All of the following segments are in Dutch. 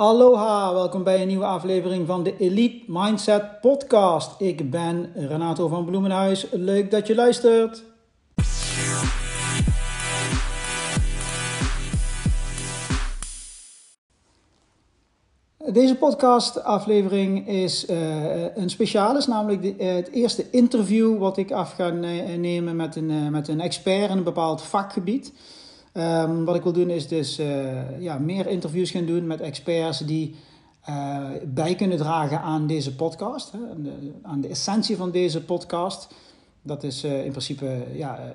Aloha, welkom bij een nieuwe aflevering van de Elite Mindset Podcast. Ik ben Renato van Bloemenhuis. Leuk dat je luistert. Deze podcast-aflevering is uh, een speciaal, is namelijk de, uh, het eerste interview wat ik af ga nemen met een, met een expert in een bepaald vakgebied. Um, wat ik wil doen is dus ja, meer interviews gaan doen met experts die bij kunnen dragen aan deze podcast, hè, aan, de, essentie van deze podcast. Dat is in principe ja,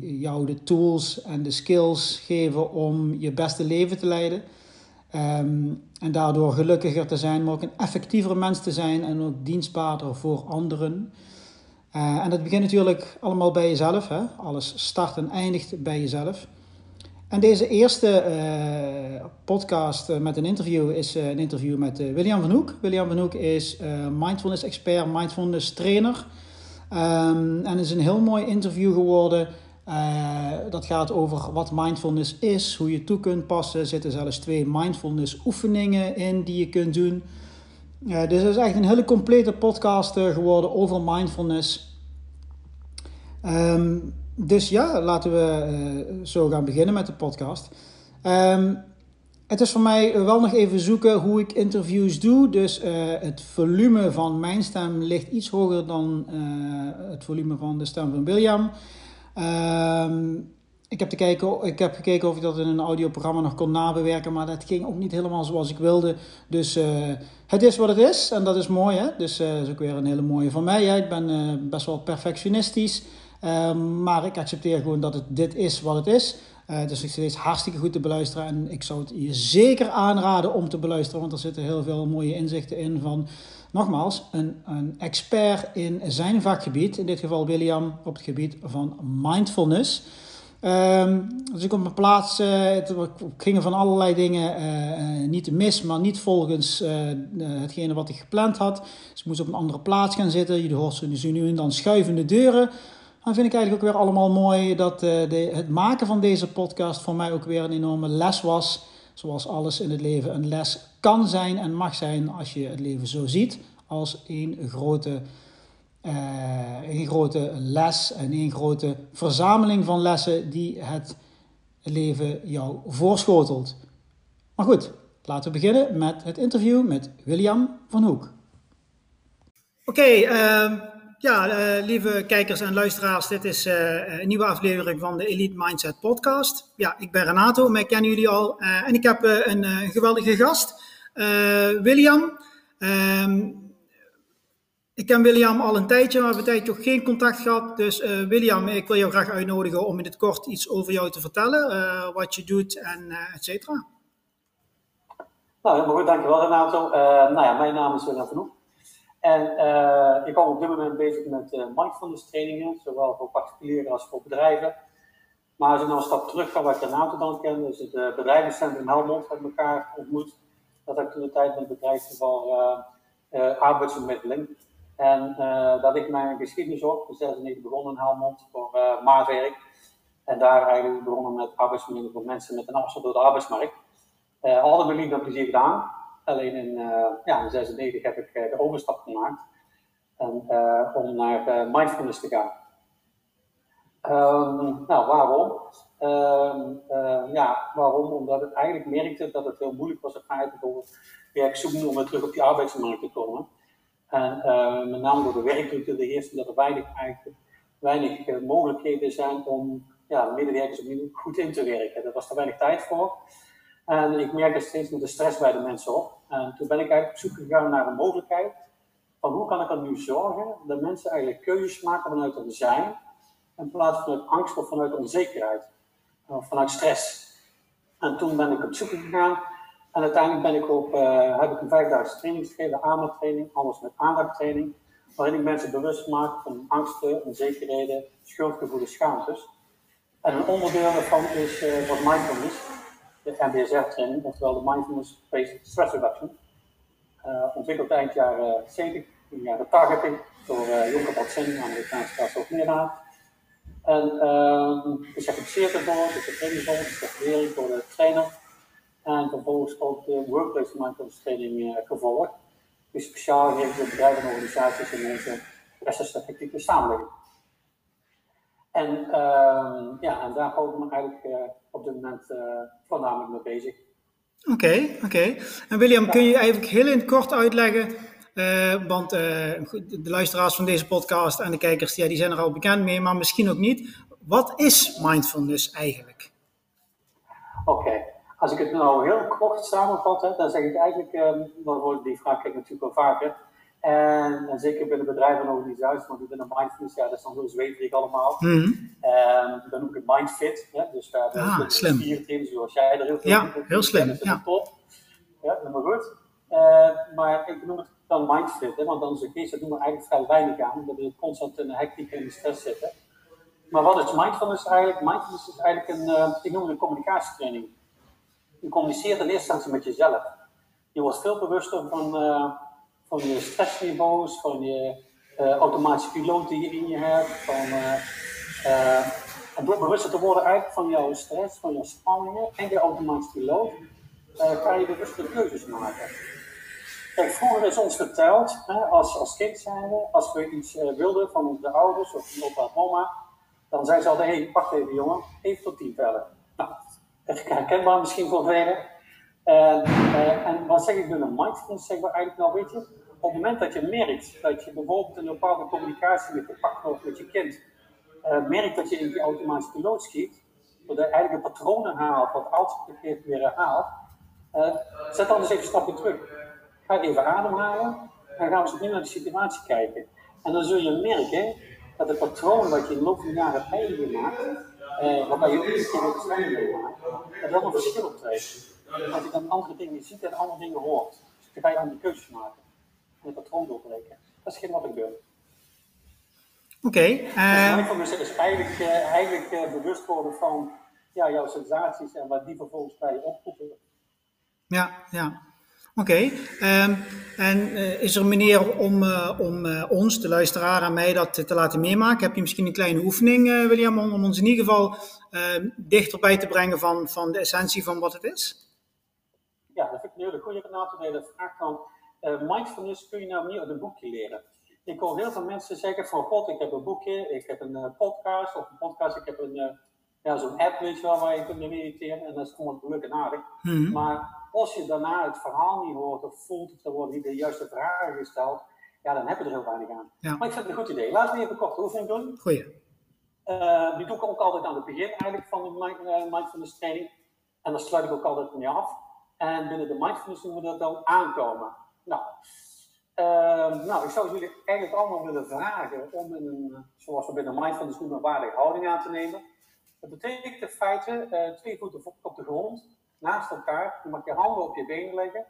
jou de tools en de skills geven om je beste leven te leiden. Um, en daardoor gelukkiger te zijn, maar ook een effectiever mens te zijn en ook dienstbaarder voor anderen. En dat begint natuurlijk allemaal bij jezelf. Hè? Alles start en eindigt bij jezelf. En deze eerste uh, podcast uh, met een interview is een interview met William van Hoek. William van Hoek is mindfulness expert, mindfulness trainer. Um, en is een heel mooi interview geworden dat gaat over wat mindfulness is, hoe je toe kunt passen. Er zitten zelfs twee mindfulness oefeningen in die je kunt doen. Uh, dus het is echt een hele complete podcast geworden over mindfulness. Um, dus ja, laten we zo gaan beginnen met de podcast. Um, het is voor mij wel nog even zoeken hoe ik interviews doe. Dus het volume van mijn stem ligt iets hoger dan het volume van de stem van William. Um, ik, heb te kijken, ik heb gekeken of ik dat in een audioprogramma nog kon nabewerken, maar dat ging ook niet helemaal zoals ik wilde. Dus het is wat het is en dat is mooi. Hè? Dus dat is ook weer een hele mooie van mij. Hè? Ik ben best wel perfectionistisch, ehm, maar ik accepteer gewoon dat het dit is wat het is. dus ik steeds hartstikke goed te beluisteren en ik zou het je zeker aanraden om te beluisteren, want er zitten heel veel mooie inzichten in van nogmaals, een, een expert in zijn vakgebied, in dit geval William op het gebied van mindfulness. Um, dus ik op mijn plaats, uh, het gingen van allerlei dingen uh, uh, niet mis, maar niet volgens hetgene wat ik gepland had. Dus ik moest op een andere plaats gaan zitten. Je hoort ze nu en dan schuivende deuren. Dan vind ik eigenlijk ook weer allemaal mooi dat de, het maken van deze podcast voor mij ook weer een enorme les was. Zoals alles in het leven een les kan zijn en mag zijn als je het leven zo ziet als een grote, uh, een grote les en een grote verzameling van lessen die het leven jou voorschotelt. Maar goed, laten we beginnen met het interview met William van Hoek. Oké, okay, uh, ja, uh, lieve kijkers en luisteraars, dit is uh, een nieuwe aflevering van de Elite Mindset Podcast. Ja, ik ben Renato, mij kennen jullie al. En ik heb een geweldige gast, William. Um, ik ken William al een tijdje, maar we hebben een geen contact gehad. Dus William, ik wil jou graag uitnodigen om in het kort iets over jou te vertellen. Wat je doet en et cetera. Nou, helemaal goed. Dankjewel Renato. nou ja, mijn naam is William En ik ben op dit moment bezig met mindfulness trainingen, zowel voor particulieren als voor bedrijven. Maar als ik nou een stap terug ga waar ik Renato dan ken, dus het bedrijvencentrum Helmond met elkaar ontmoet. Dat heb ik toen de tijd met bedrijf voor arbeidsbemiddeling. En uh, dat ik mijn geschiedenis op, in 96 begonnen in Helmond voor uh, maatwerk. En daar eigenlijk begonnen met arbeidsmiddeling voor mensen met een afstand door de arbeidsmarkt. Uh, altijd mijn liefde plezier gedaan. Alleen in, ja, in 96 heb ik de overstap gemaakt en, om naar mindfulness te gaan. Um, nou, waarom? Um, ja, waarom? Omdat ik eigenlijk merkte dat het heel moeilijk was om bijvoorbeeld werk zoeken om weer terug op die arbeidsmarkt te komen. En met name door de werkdrukte de eerste dat er weinig, eigenlijk, weinig mogelijkheden zijn om ja, medewerkers opnieuw goed in te werken. Daar was er weinig tijd voor. En ik merkte steeds meer de stress bij de mensen op. En toen ben ik eigenlijk op zoek gegaan naar een mogelijkheid van hoe kan ik er nu zorgen dat mensen eigenlijk keuzes maken vanuit hun zijn, in plaats vanuit angst of vanuit onzekerheid, of vanuit stress. En toen ben ik op zoek gegaan en uiteindelijk ben ik op, uh, heb ik een vijfdaagse training gegeven, AMA-training, alles met aandachttraining, waarin ik mensen bewust maak van angsten, onzekerheden, schuldgevoelens, schaamtes. En een onderdeel daarvan is, uh, was mindfulness, de MBSR-training, oftewel de Mindfulness-Based Stress Reduction. Uh, ontwikkeld eind jaren 70, in jaren 80, door uh, Jonker Batsen, Amerikaanse hoogleraar. En uh, gecertificeerd ervoor, dus de trainingsbond, de certificering voor de trainer. En vervolgens ook de Workplace Mindfulness Training gevolgd. Die speciaal gericht op bedrijven en organisaties in onze reststatistieke samenleving. En, uh, ja, en daar hou ik me eigenlijk op dit moment uh, voornamelijk mee bezig. Oké, okay, oké. Okay. En William, ja. kun je eigenlijk heel in het kort uitleggen, uh, want de luisteraars van deze podcast en de kijkers ja, die zijn er al bekend mee, maar misschien ook niet. Wat is mindfulness eigenlijk? Oké, okay. als ik het nou heel kort samenvat, hè, dan zeg ik eigenlijk, um, die vraag krijg ik natuurlijk wel vaker, en, en, zeker binnen bedrijven en organisaties, want binnen mindfulness, ja, dat is dan heel zweverig allemaal. Mm -hmm. Dan noem ik het mindfit. Ja, dus daar ah, de slim. spierteam, zoals jij er heel veel Ja, heel slim. Dat is ja. top. Ja, helemaal goed. Uh, maar ik noem het dan mindfit, hè, want onze geest, dat doen we eigenlijk vrij weinig aan, omdat we constant in de hectiek en de stress zitten. Maar wat is mindfulness eigenlijk? Mindfulness is eigenlijk een, uh, ik noem het een communicatietraining. Je communiceert in eerste instantie met jezelf. Je wordt veel bewuster van... Van je stressniveaus, van je uh, automatische piloot die je in je hebt, van en door bewuster te worden eigenlijk van jouw stress, van jouw spanningen en je automatische piloot, kan je bewuste keuzes maken. Kijk, vroeger is ons verteld, hè, als, als kind zijnde, als we iets wilden van onze ouders of opa of mama, dan zei ze altijd, hé, hey, wacht even jongen, even tot tien tellen. Nou, herkenbaar misschien voor velen. En, en wat zeg ik nu een mindfulness? Zeg maar eigenlijk, nou weet je, op het moment dat je merkt dat je bijvoorbeeld een bepaalde communicatie met partner of met je kind uh, merkt dat je in die automatische piloot schiet, dat je eigenlijk een patroon herhaalt, wat altijd weer herhaalt, uh, zet dan eens even stapje terug. Ga even ademhalen en gaan we eens opnieuw naar de situatie kijken. En dan zul je merken dat het patroon wat je in de loop van de jaren hebt gemaakt, uh, waarbij je iedere keer weer stelling meemaakt, dat dat een verschil optreedt. Dat je dan andere dingen ziet en andere dingen hoort. Dus dan ga je aan die keuzes maken het patroon doorbreken. Dat is geen wat ik doe. Oké. Okay, uh... mindfulness is eigenlijk, uh, eigenlijk uh, bewust worden van ja, jouw sensaties en wat die vervolgens bij je oproepen. Ja, ja. Oké. Okay. Um, en uh, is er een manier om, om ons, de luisteraar en mij, dat te laten meemaken? Heb je misschien een kleine oefening, William, om, om ons in ieder geval ehm, dichterbij te brengen van, van de essentie van wat het is? Ja, dat vind ik een hele goede Renato. De vraag van uh, mindfulness kun je nou niet uit een boekje leren. Ik hoor heel veel mensen zeggen van god, ik heb een boekje, ik heb een uh, podcast of een podcast, ik heb een, uh, ja, zo'n app weet je wel, waar je kunt mediteren en dat is gewoon leuk en aardig. Mm-hmm. Maar als je daarna het verhaal niet hoort of voelt of er worden niet de juiste vragen gesteld, ja, dan heb je er heel weinig aan. Ja. Maar ik vind het een goed idee. Laten we even een korte oefening doen. Goeie. Uh, die doe ik ook altijd aan het begin eigenlijk van de mindfulness training. En dan sluit ik ook altijd mee af. En binnen de mindfulness doen we dat dan aankomen. Nou, uh, nou, ik zou jullie eigenlijk allemaal willen vragen om een, zoals we binnen mindfulness noemen, een waardige houding aan te nemen. Dat betekent in feite uh, twee voeten op de grond, naast elkaar. Je mag je handen op je benen leggen.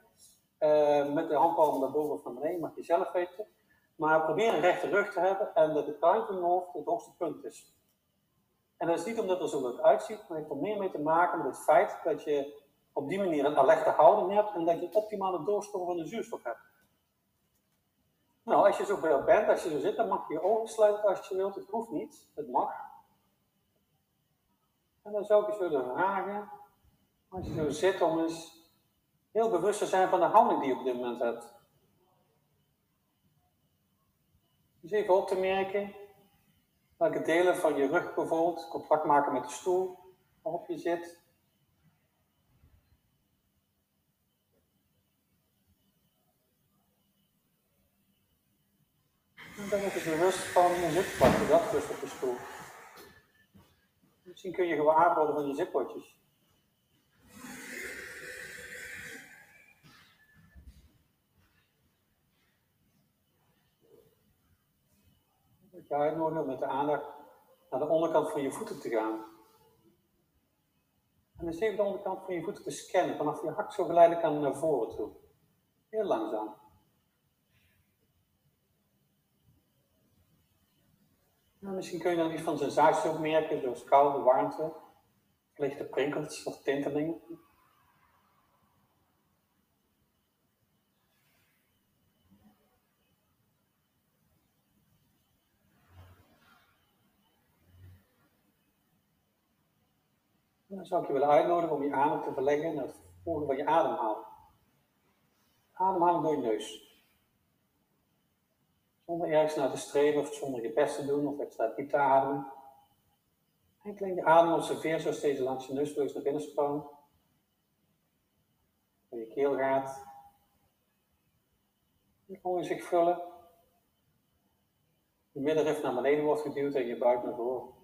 Uh, met de handpalmen naar boven of naar beneden, mag je zelf weten. Maar probeer een rechte rug te hebben en dat de kruin van je hoofd het hoogste punt is. En dat is niet omdat er zo leuk uitziet, maar het heeft er meer mee te maken met het feit dat je op die manier een alerte houding hebt en dat je optimale doorstroom van de zuurstof hebt. Nou, als je zo bent, als je zo zit, dan mag je je ogen sluiten als je wilt. Het hoeft niet, het mag. En dan zou ik eens willen vragen, als je zo zit, om eens heel bewust te zijn van de houding die je op dit moment hebt. Dus even op te merken welke delen van je rug bijvoorbeeld contact maken met de stoel waarop je zit. Ben ik eens bewust van je zitplatje, dat rust op de stoel. Misschien kun je gewaar worden van je zitpotjes. Dat je uitnodigen om met de aandacht naar de onderkant van je voeten te gaan. En dan even de onderkant van je voeten te scannen, vanaf je hak zo geleidelijk aan naar voren toe. Heel langzaam. Nou, misschien kun je dan iets van sensatie opmerken, zoals koude, warmte, lichte prinkels of tintelingen. Dan zou ik je willen uitnodigen om je aandacht te verleggen naar het volgen van je ademhaling. Ademhaling door je neus. Zonder ergens naar te streven of zonder je best te doen of extra diep te ademen. Enkel je adem observeer zoals deze langs je neusvleugels naar binnen stroomt. Door je keel gaat. Je longen zich vullen. Je middenrif naar beneden wordt geduwd en je buik naar voren.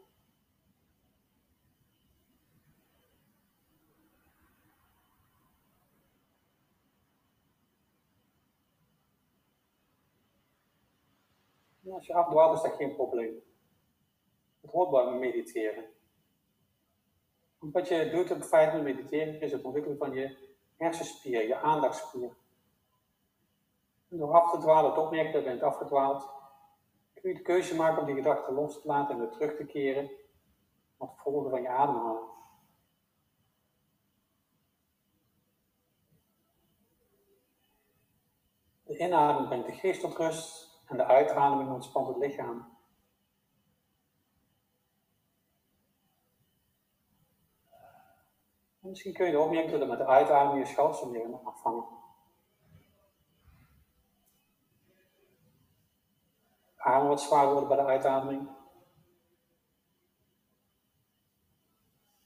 Als je afdwaalt is dat geen probleem. Het hoort bij mediteren. Wat je doet op vijf minuten mediteren is het ontwikkelen van je hersenspier, je aandachtspier. En door af te dwalen, het opmerken dat je bent afgedwaald, kun je de keuze maken om die gedachten los te laten en weer terug te keren op het volgen van je ademhaling. De inademing brengt de geest tot rust en de uitademing ontspant het lichaam. En misschien kun je opmerken dat met de uitademing je schouders afvangen. Adem wat zwaar worden bij de uitademing.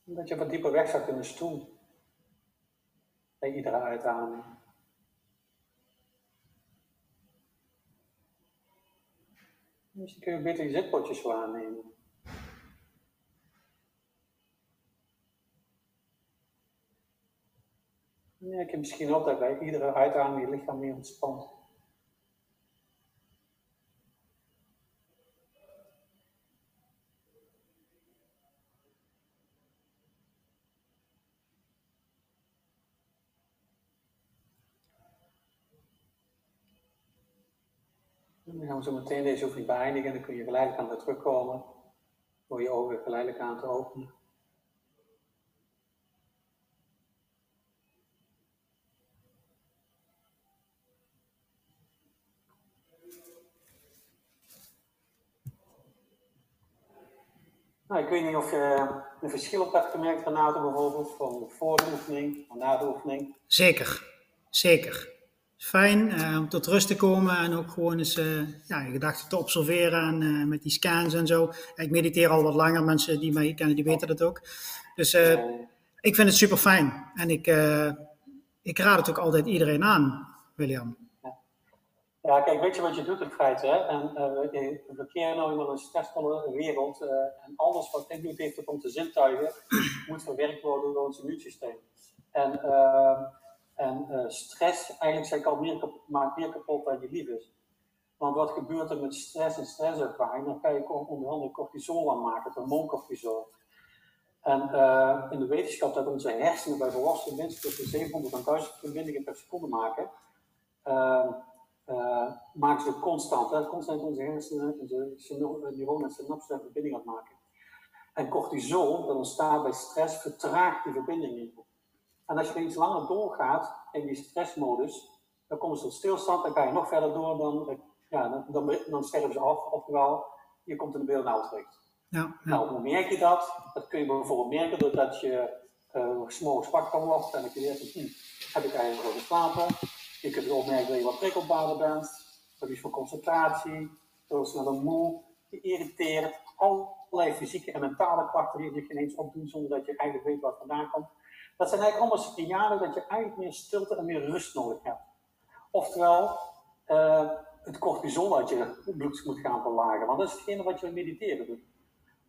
Dat je wat dieper wegzakt in de stoel. Bij iedere uitademing. Misschien kun je beter je zitpotjes waarnemen. Dan merk je misschien ook dat bij iedere uitademing je lichaam meer ontspant. We zo meteen deze oefening beëindigen en dan kun je geleidelijk aan weer terugkomen door je ogen geleidelijk aan te openen. Nou, ik weet niet of je een verschil op hebt gemerkt, Renato, bijvoorbeeld, van voor de oefening, van na de oefening. Zeker, zeker. Fijn uh, om tot rust te komen en ook gewoon eens uh, ja, je gedachten te observeren en uh, met die scans en zo. Ik mediteer al wat langer, mensen die mij kennen, die weten dat ook. Dus ik vind het super fijn en ik, ik raad het ook altijd iedereen aan, William. Ja, kijk, weet je wat je doet in feite? Hè? En, we verkeren nu in een stressvolle wereld. En alles wat invloed heeft op onze zintuigen, moet verwerkt worden door ons immuunsysteem. En, en stress, eigenlijk zeg ik al, meer kapot, maakt meer kapot dan je lief. Want wat gebeurt er met stress en stresservaring? Dan kan je onder andere cortisol aanmaken, het hormoon cortisol. En in de wetenschap dat onze hersenen bij volwassen mensen tussen 700 en 1000 verbindingen per seconde maken uh, maken ze constant, hè, constant onze hersenen, onze neuronen en synapsen verbinding aan maken. En cortisol, dat ontstaat bij stress, vertraagt die verbindingen. En als je iets langer doorgaat in die stressmodus, dan komen ze tot stilstand, dan ga je nog verder door, dan, ja, dan, dan, sterven ze af, oftewel, je komt in de burn-out terecht. Ja, ja. Nou, hoe merk je dat? Dat kun je bijvoorbeeld merken doordat je uh, s'morgens wakker wordt en dat je denkt, hm, heb ik eigenlijk al geslapen? Je kunt opmerken dat je wat prikkelbaarder bent, verlies van concentratie, zo sneller moe, geïrriteerd, allerlei fysieke en mentale klachten die je ineens opdoen zonder dat je eigenlijk weet wat vandaan komt. Dat zijn eigenlijk allemaal signalen dat je eigenlijk meer stilte en meer rust nodig hebt. Oftewel, uh, het cortisol uit je bloed moet gaan verlagen, want dat is hetgene wat je met mediteren doet.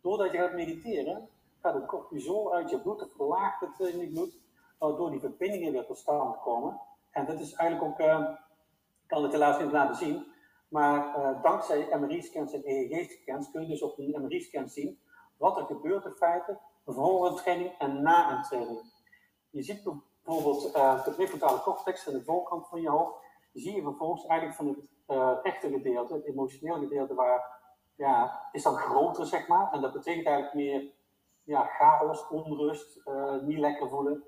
Doordat je gaat mediteren, gaat het cortisol uit je bloed, het verlaagt het in je bloed, waardoor die verbindingen weer tot stand komen. En dat is eigenlijk ook, uh, ik kan het helaas niet laten zien, maar uh, dankzij MRI-scans en EEG-scans kun je dus op een MRI-scan zien wat er gebeurt in feite voor een training en na een training. Je ziet bijvoorbeeld uh, de prefrontale cortex aan de voorkant van je hoofd, zie je vervolgens eigenlijk van het uh, echte gedeelte, het emotionele gedeelte, waar, ja, is dan groter zeg maar. En dat betekent eigenlijk meer ja, chaos, onrust, niet lekker voelen.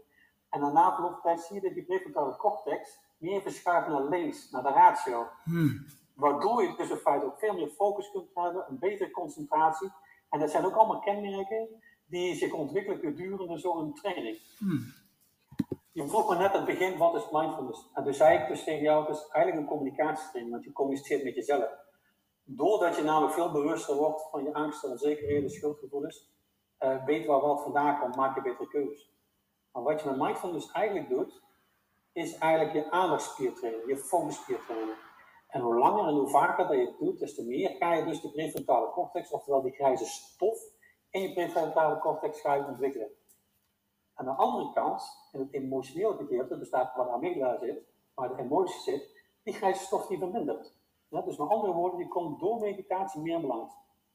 En daarna verloop tijd zie je dat die prefrontale cortex meer verschuift naar links, naar de ratio. Hmm. Waardoor je dus in feite ook veel meer focus kunt hebben, een betere concentratie. En dat zijn ook allemaal kenmerken die zich ontwikkelen gedurende zo'n training. Hmm. Je vroeg me net aan het begin, wat is mindfulness? En toen zei ik dus tegen jou, het is eigenlijk een communicatietraining, want je communiceert met jezelf. Doordat je namelijk veel bewuster wordt van je angsten, onzekerheden, schuldgevoelens, uh, weet waar wat vandaan komt, maak je betere keuzes. Maar wat je met mindfulness eigenlijk doet, is eigenlijk je aandachtspiertraining, je focusspiertraining. En hoe langer en hoe vaker dat je het doet, des te meer ga je dus de prefrontale cortex, oftewel die grijze stof, in je prefrontale cortex ga je ontwikkelen. Aan de andere kant, in het emotionele gedeelte, bestaat waar de amygdala zit, waar de emotie zit, die grijze stof die vermindert. Dus met andere woorden, die komt door meditatie meer belangrijk.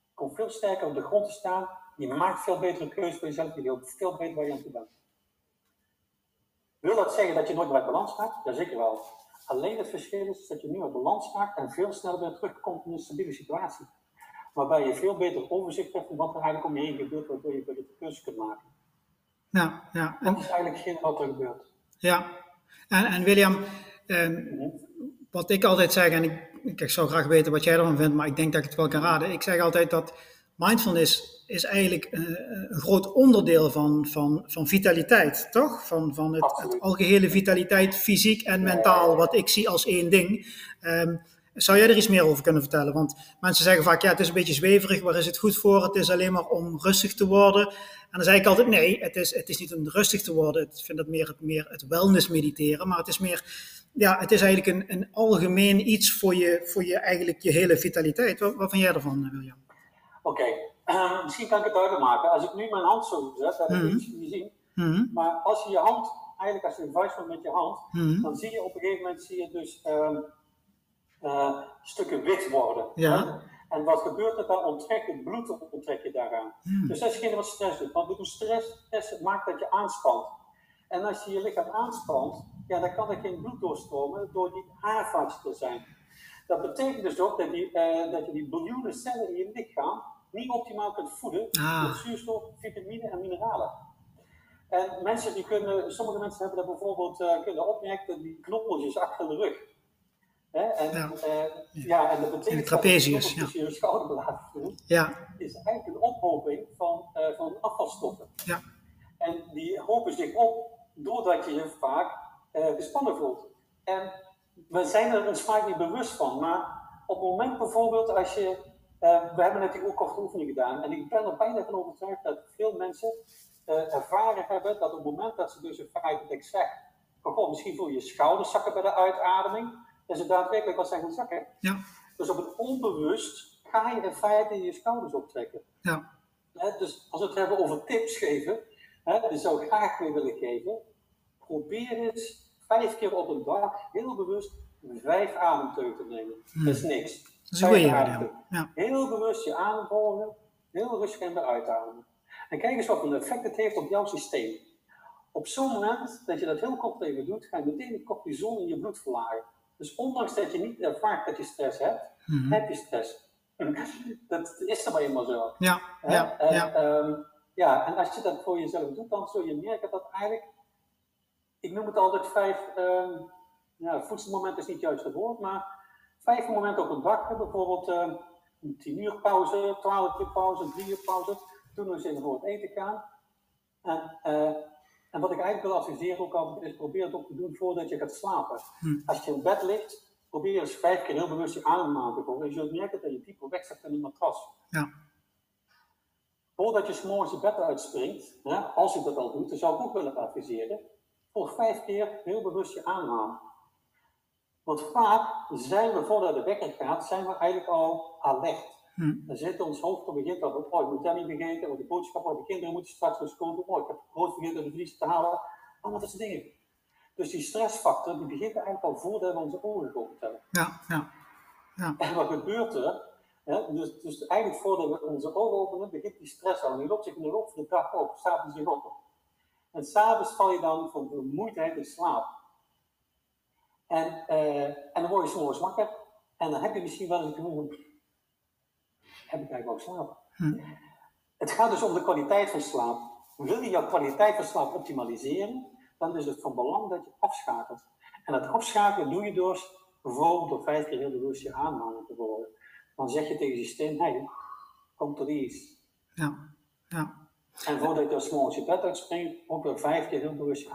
Je komt veel sterker op de grond te staan, je maakt veel betere keuzes voor jezelf, je weet veel beter waar je aan toe bent. Wil dat zeggen dat je nooit meer uit balans gaat? Jazeker wel. Alleen het verschil is dat je nu uit balans raakt en veel sneller weer terugkomt in een stabiele situatie. Waarbij je veel beter overzicht hebt van wat er eigenlijk om je heen gebeurt, waardoor je betere keuzes kunt maken. Ja, ja. En, dat is eigenlijk geen wat er gebeurt. Ja, en, en William, eh, wat ik altijd zeg, en ik, ik zou graag weten wat jij ervan vindt, maar ik denk dat ik het wel kan raden. Ik zeg altijd dat mindfulness is eigenlijk een, een groot onderdeel van, van, van vitaliteit, toch? Van, van het, het algehele vitaliteit, fysiek en mentaal, wat ik zie als één ding. Um, zou jij er iets meer over kunnen vertellen? Want mensen zeggen vaak, ja, het is een beetje zweverig, waar is het goed voor? Het is alleen maar om rustig te worden. En dan zeg ik altijd, nee, het is, het is niet om rustig te worden. Ik vind dat meer het, meer het wellness mediteren, maar het is meer, ja, het is eigenlijk een, een algemeen iets voor je, voor je, eigenlijk je hele vitaliteit. Wat, wat vind jij ervan, William? Oké, ehm, misschien kan ik het duidelijk maken. Als ik nu mijn hand zo zet, dat heb ik mm niet zien. Mhm. Maar als je je hand, eigenlijk als je een vuist met je hand, mhm. dan zie je op een gegeven moment zie je dus um, uh, stukken wit worden. Ja. En wat gebeurt er dan? Onttrek je bloed onttrek je daaraan. Dus dat is geen wat stress doet. Want stress, stress maakt dat je aanspant. En als je je lichaam aanspant, ja, dan kan er geen bloed doorstromen door die haarvaatjes te zijn. Dat betekent dus ook dat, die, uh, dat je die biljoenen cellen in je lichaam niet optimaal kunt voeden ah. met zuurstof, vitamine en mineralen. En mensen die kunnen, sommige mensen hebben dat bijvoorbeeld uh, kunnen opmerken, die knoppeltjes achter de rug. Hè? En, ja. Uh, ja. en dat betekent trapezius, dat je je schouderbladen voelt, ja. is eigenlijk een ophoping van, uh, van afvalstoffen. Ja. En die hopen zich op doordat je je vaak gespannen voelt. En we zijn er ons vaak niet bewust van, maar op het moment bijvoorbeeld als je, uh, we hebben natuurlijk ook korte oefeningen gedaan, en ik ben er bijna van overtuigd dat veel mensen ervaren hebben dat op het moment dat ze dus een feit dat ik zeg, goh, misschien voel je je schouders zakken bij de uitademing, dat ze daadwerkelijk wat zijn gaan zakken. Ja. Dus op het onbewust ga je in feite je schouders optrekken. Ja. dus als we het hebben over tips geven, hè, die zou ik graag weer willen geven, probeer eens vijf keer op een dag heel bewust vijf ademteugen te nemen. Hmm. Dat is niks. Dat is ja. Heel bewust je adem volgen, heel rustig en weer uitademen. En kijk eens wat een effect het heeft op jouw systeem. Op zo'n moment dat je dat heel kort even doet, ga je meteen de cortisol in je bloed verlagen. Dus ondanks dat je niet ervaart dat je stress hebt, hmm. heb je stress. dat is dan maar eenmaal zo. Ja, ja, en, ja. Ehm, ja, en als je dat voor jezelf doet, dan zul je merken dat eigenlijk ik noem het altijd vijf, uh, ja, voedselmoment is niet juist het woord, maar vijf momenten op een dag. Bijvoorbeeld uh, een tien uur pauze, twaalf uur pauze, drie uur pauze. Toen we eens even voor het eten gaan. En, uh, en wat ik eigenlijk wil adviseren ook altijd is, probeer het ook te doen voordat je gaat slapen. Hm. Als je in bed ligt, probeer eens vijf keer heel bewust je adem te volgen. En je zult merken dat je dieper wegzakt in de matras. Ja. Voordat je s'morgens je bed uitspringt, hè, als je dat al doet, dan zou ik ook willen adviseren, Volg vijf keer heel bewust je aanhalen. Want vaak zijn we voordat de wekker gaat, zijn we eigenlijk al alert. Hm. Dan zit ons hoofd op begint al oh, ik moet dat niet vergeten, want de boodschap, oh, de kinderen moeten straks naar school, oh, ik heb groot vergeten de vlies te halen. Allemaal dat soort dingen. Dus die stressfactor, die begint eigenlijk al voordat we onze ogen geopend hebben. Ja, ja. ja. En wat gebeurt er? dus, dus eigenlijk voordat we onze ogen openen, begint die stress al. En die loopt zich in de loop van de dag op, staat hij zich op. En s'avonds val je dan van vermoeidheid in slaap. En, uh, en dan word je s'morgens wakker. En dan heb je misschien wel eens een gevoel heb ik eigenlijk wel slapen? Hm. Het gaat dus om de kwaliteit van slaap. Wil je jouw kwaliteit van slaap optimaliseren, dan is het van belang dat je afschakelt. En dat afschakelen doe je door bijvoorbeeld door vijf keer heel bewust je aanhalen te worden. Dan zeg je tegen je systeem, hey, kom tot iets. Ja, ja. En voordat je als morgens je bed uitspringt, ook weer vijf keer heel bewust je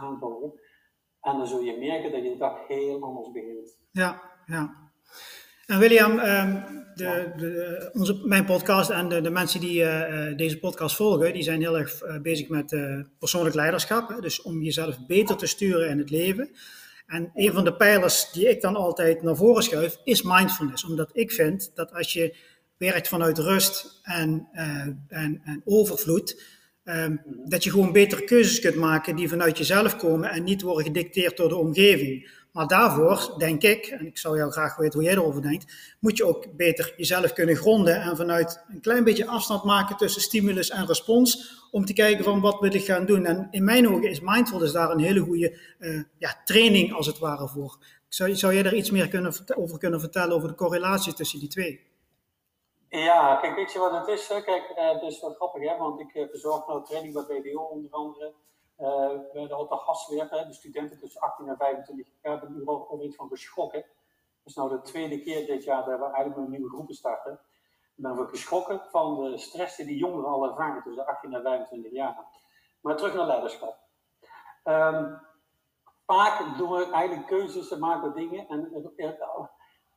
En dan zul je merken dat je de dag heel anders begint. Ja, ja. En William, ehm, de, de, onze, mijn podcast en de, de mensen die uh, deze podcast volgen, die zijn heel erg bezig met persoonlijk leiderschap. Dus om jezelf beter te sturen in het leven. En een van de pijlers die ik dan altijd naar voren schuif, is mindfulness. Omdat ik vind dat als je werkt vanuit rust en, en, en overvloed, um, dat je gewoon betere keuzes kunt maken die vanuit jezelf komen en niet worden gedicteerd door de omgeving. Maar daarvoor denk ik, en ik zou jou graag weten hoe jij erover denkt, moet je ook beter jezelf kunnen gronden en vanuit een klein beetje afstand maken tussen stimulus en respons, om te kijken van wat wil ik gaan doen. En in mijn ogen is mindfulness daar een hele goede uh, ja, training als het ware voor. Zou, zou jij daar iets meer kunnen, over kunnen vertellen over de correlatie tussen die twee? Ja, kijk, weet je wat het is? Kijk, uh, het is wat grappig, hè? want ik uh, verzorg nou training bij BDO onder andere. Uh, we hadden de gasweer, de studenten tussen 18 en 25 jaar, hebben er over iets van geschrokken. Dat is nou de tweede keer dit jaar dat we eigenlijk een nieuwe groepen starten. Ik ben we geschrokken van de stress die jongeren al ervaren tussen 18 en 25 jaar. Maar terug naar leiderschap. Um, vaak doen we eigenlijk keuzes en maken we dingen en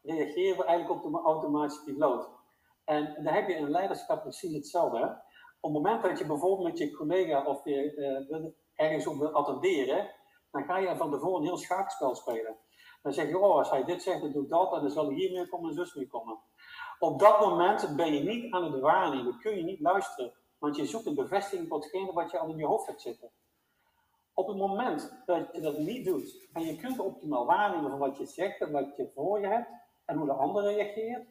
reageren we eigenlijk op de automatische piloot. En dan heb je in leiderschap precies hetzelfde. Hè? Op het moment dat je bijvoorbeeld met je collega of je uh, ergens op wil attenderen, dan ga je van tevoren een heel schaakspel spelen. Dan zeg je, oh, als hij dit zegt, dan doe ik dat, en dan zal hij hier mee komen en zus mee komen. Op dat moment ben je niet aan het waarnemen, kun je niet luisteren, want je zoekt een bevestiging voor hetgene wat je al in je hoofd hebt zitten. Op het moment dat je dat niet doet, en je kunt optimaal waarnemen van wat je zegt en wat je voor je hebt, en hoe de ander reageert,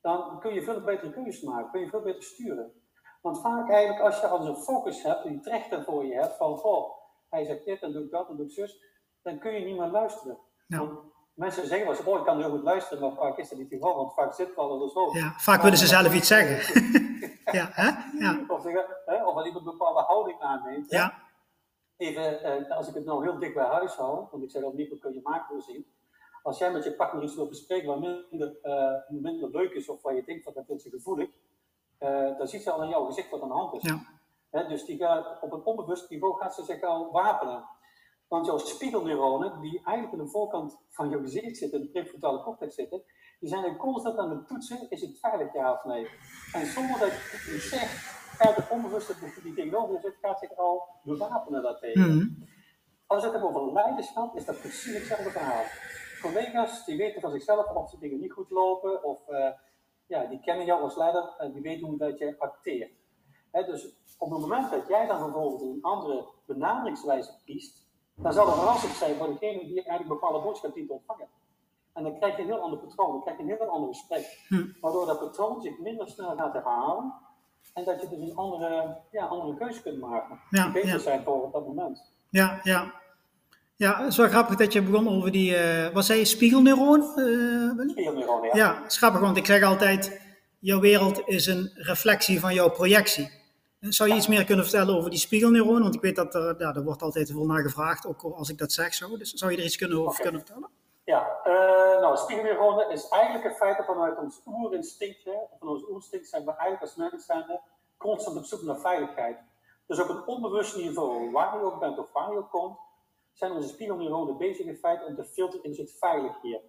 dan kun je veel betere keuzes maken, kun je veel beter sturen. Want vaak eigenlijk als je als een focus hebt, die trechter voor je hebt, van goh, hij zegt dit, dan doe ik dat, dan doe ik zus, dan kun je niet meer luisteren. Want mensen zeggen wel eens, oh ik kan heel goed luisteren, maar vaak is dat niet geval, want vaak zit het wel er zo. Ja, vaak willen ze zelf iets zeggen. ja, hè? ja. Of, hè, of iemand een bepaalde houding aanneemt. Ja. Even, eh, als ik het nou heel dik bij huis hou, want ik zeg dat niet, kun je macro zien. Als jij met je partner iets wil bespreken wat minder, uh, minder leuk is, of waar je denkt van dat vindt ze gevoelig, uh, dan ziet ze al in jouw gezicht wat aan de hand is. Ja. dus die gaat, op een onbewust niveau gaat ze zich al wapenen. Want jouw spiegelneuronen, die eigenlijk aan de voorkant van je gezicht zitten, de prefrontale cortex zitten, die zijn constant aan het toetsen, is het veilig ja of nee? En zonder dat je zegt, gaat het onbewuste die tegenover zit, gaat zich al bewapenen daartegen. Mm Als het hebben over leiderschap, is dat precies hetzelfde verhaal. Collega's die weten van zichzelf of ze dingen niet goed lopen, of uh, ja, die kennen jou als leider en die weten hoe dat je acteert. dus op het moment dat jij dan bijvoorbeeld een andere benaderingswijze kiest, dan zal er verrassend zijn voor degene die eigenlijk een bepaalde boodschap dient te ontvangen. En dan krijg je een heel ander patroon, dan krijg je een heel ander gesprek. Hm. Waardoor dat patroon zich minder snel gaat herhalen. En dat je dus een andere, ja, andere keuze kunt maken. die beter ja. zijn voor op dat moment. Ja, ja. Ja, het is wel grappig dat je begon over die, uh, wat zei je, spiegelneuron? Uh, spiegelneuron, ja. Ja, het is grappig, want ik zeg altijd, jouw wereld is een reflectie van jouw projectie. Zou je iets meer kunnen vertellen over die spiegelneuron? Want ik weet dat er, ja, er wordt altijd veel naar gevraagd, ook als ik dat zeg zo. Dus zou je er iets kunnen over kunnen vertellen? Ja, uh, nou, spiegelneuronen is eigenlijk een feit dat vanuit ons oerinstinct, hè, van ons oerinstinct zijn we eigenlijk als mensen constant op zoek naar veiligheid. Dus op een onbewust niveau, waar je ook bent of waar je ook komt, zijn onze spiegelneuronen bezig in feite om te filteren in het veilig hier.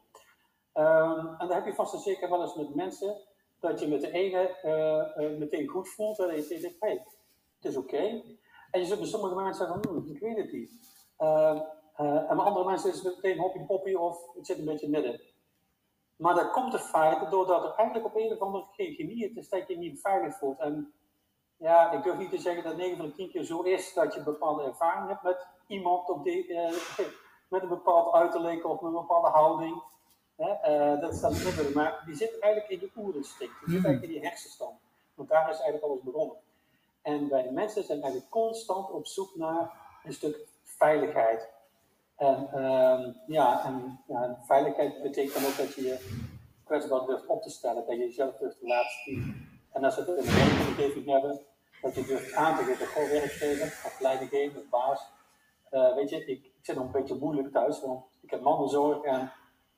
Um, en dan heb je vast en zeker wel eens met mensen dat je met de ene uh, uh, meteen goed voelt en je denkt, hé, hey, het is oké. En je zult met sommige mensen zeggen hm, ik weet het niet. Uh, en met andere mensen is het meteen hoppie poppy of het zit een beetje midden. Maar dat komt de feit doordat er eigenlijk op een of andere geen chemie is dat je niet veilig voelt. En ja, ik durf niet te zeggen dat 9 van de 10 keer zo is dat je bepaalde ervaring hebt met iemand op die, uh, met een bepaald uiterlijk of met een bepaalde houding. Hè? Uh, dat staat niet maar die zit eigenlijk in je oerinstinct. Die zit eigenlijk in je hersenstand. Want daar is eigenlijk alles begonnen. En wij mensen zijn eigenlijk constant op zoek naar een stuk veiligheid. En, uh, ja, en ja, veiligheid betekent ook dat je je kwetsbaar durft op te stellen, dat je jezelf durft te laten zien. En als we het in de werkomgeving hebben, dat je durft aan te geven, gewoon werkgever of leidinggever of baas. Uh, weet je, ik, ik, zit nog een beetje moeilijk thuis, want ik heb mantelzorg en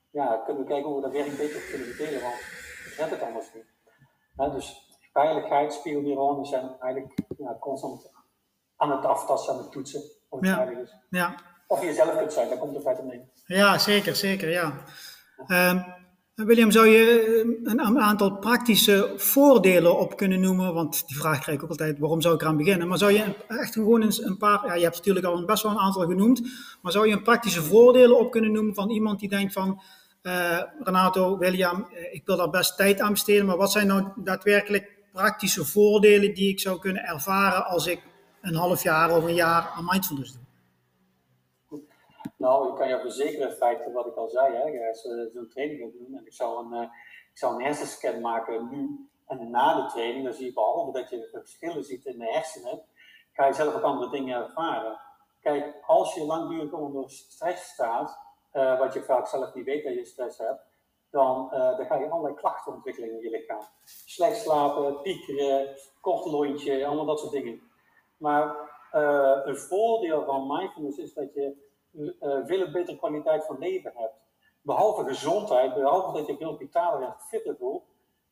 ja, kunnen we kijken hoe we dat werk beter kunnen verdelen, want ik red het anders niet. Uh, dus veiligheid, spiegelneuronen zijn eigenlijk ja, constant aan het aftasten, aan het toetsen. Of het ja. Is. ja. of je jezelf kunt zijn, daar komt het feit mee. Ja, zeker, zeker, ja. Ehm, William, zou je een, een, aantal praktische voordelen op kunnen noemen? Want die vraag krijg ik ook altijd, waarom zou ik eraan beginnen? Maar zou je echt gewoon eens een paar, ja, je hebt natuurlijk al best wel een aantal genoemd, maar zou je een praktische voordelen op kunnen noemen van iemand die denkt van, uh, Renato, William, eh, ik wil daar best tijd aan besteden, maar wat zijn nou daadwerkelijk praktische voordelen die ik zou kunnen ervaren als ik een half jaar of een jaar aan mindfulness doe? Nou, ik kan je verzekeren, feiten wat ik al zei, hè, je eh, zo'n training wil doen en ik zou een, uh, ik een hersenscan maken nu en na de training, dan zie je behalve dat je verschillen ziet in de hersenen, ga je zelf ook andere dingen ervaren. Kijk, als je langdurig onder stress staat, uh, wat je vaak zelf niet weet dat je stress hebt, dan, uh, dan ga je allerlei klachten ontwikkelen in je lichaam. Slecht slapen, piekeren, kort lontje, allemaal dat soort dingen. Maar een voordeel van mindfulness is dat je veel betere kwaliteit van leven hebt. Behalve gezondheid, behalve dat je veel vitaler en fitter voelt,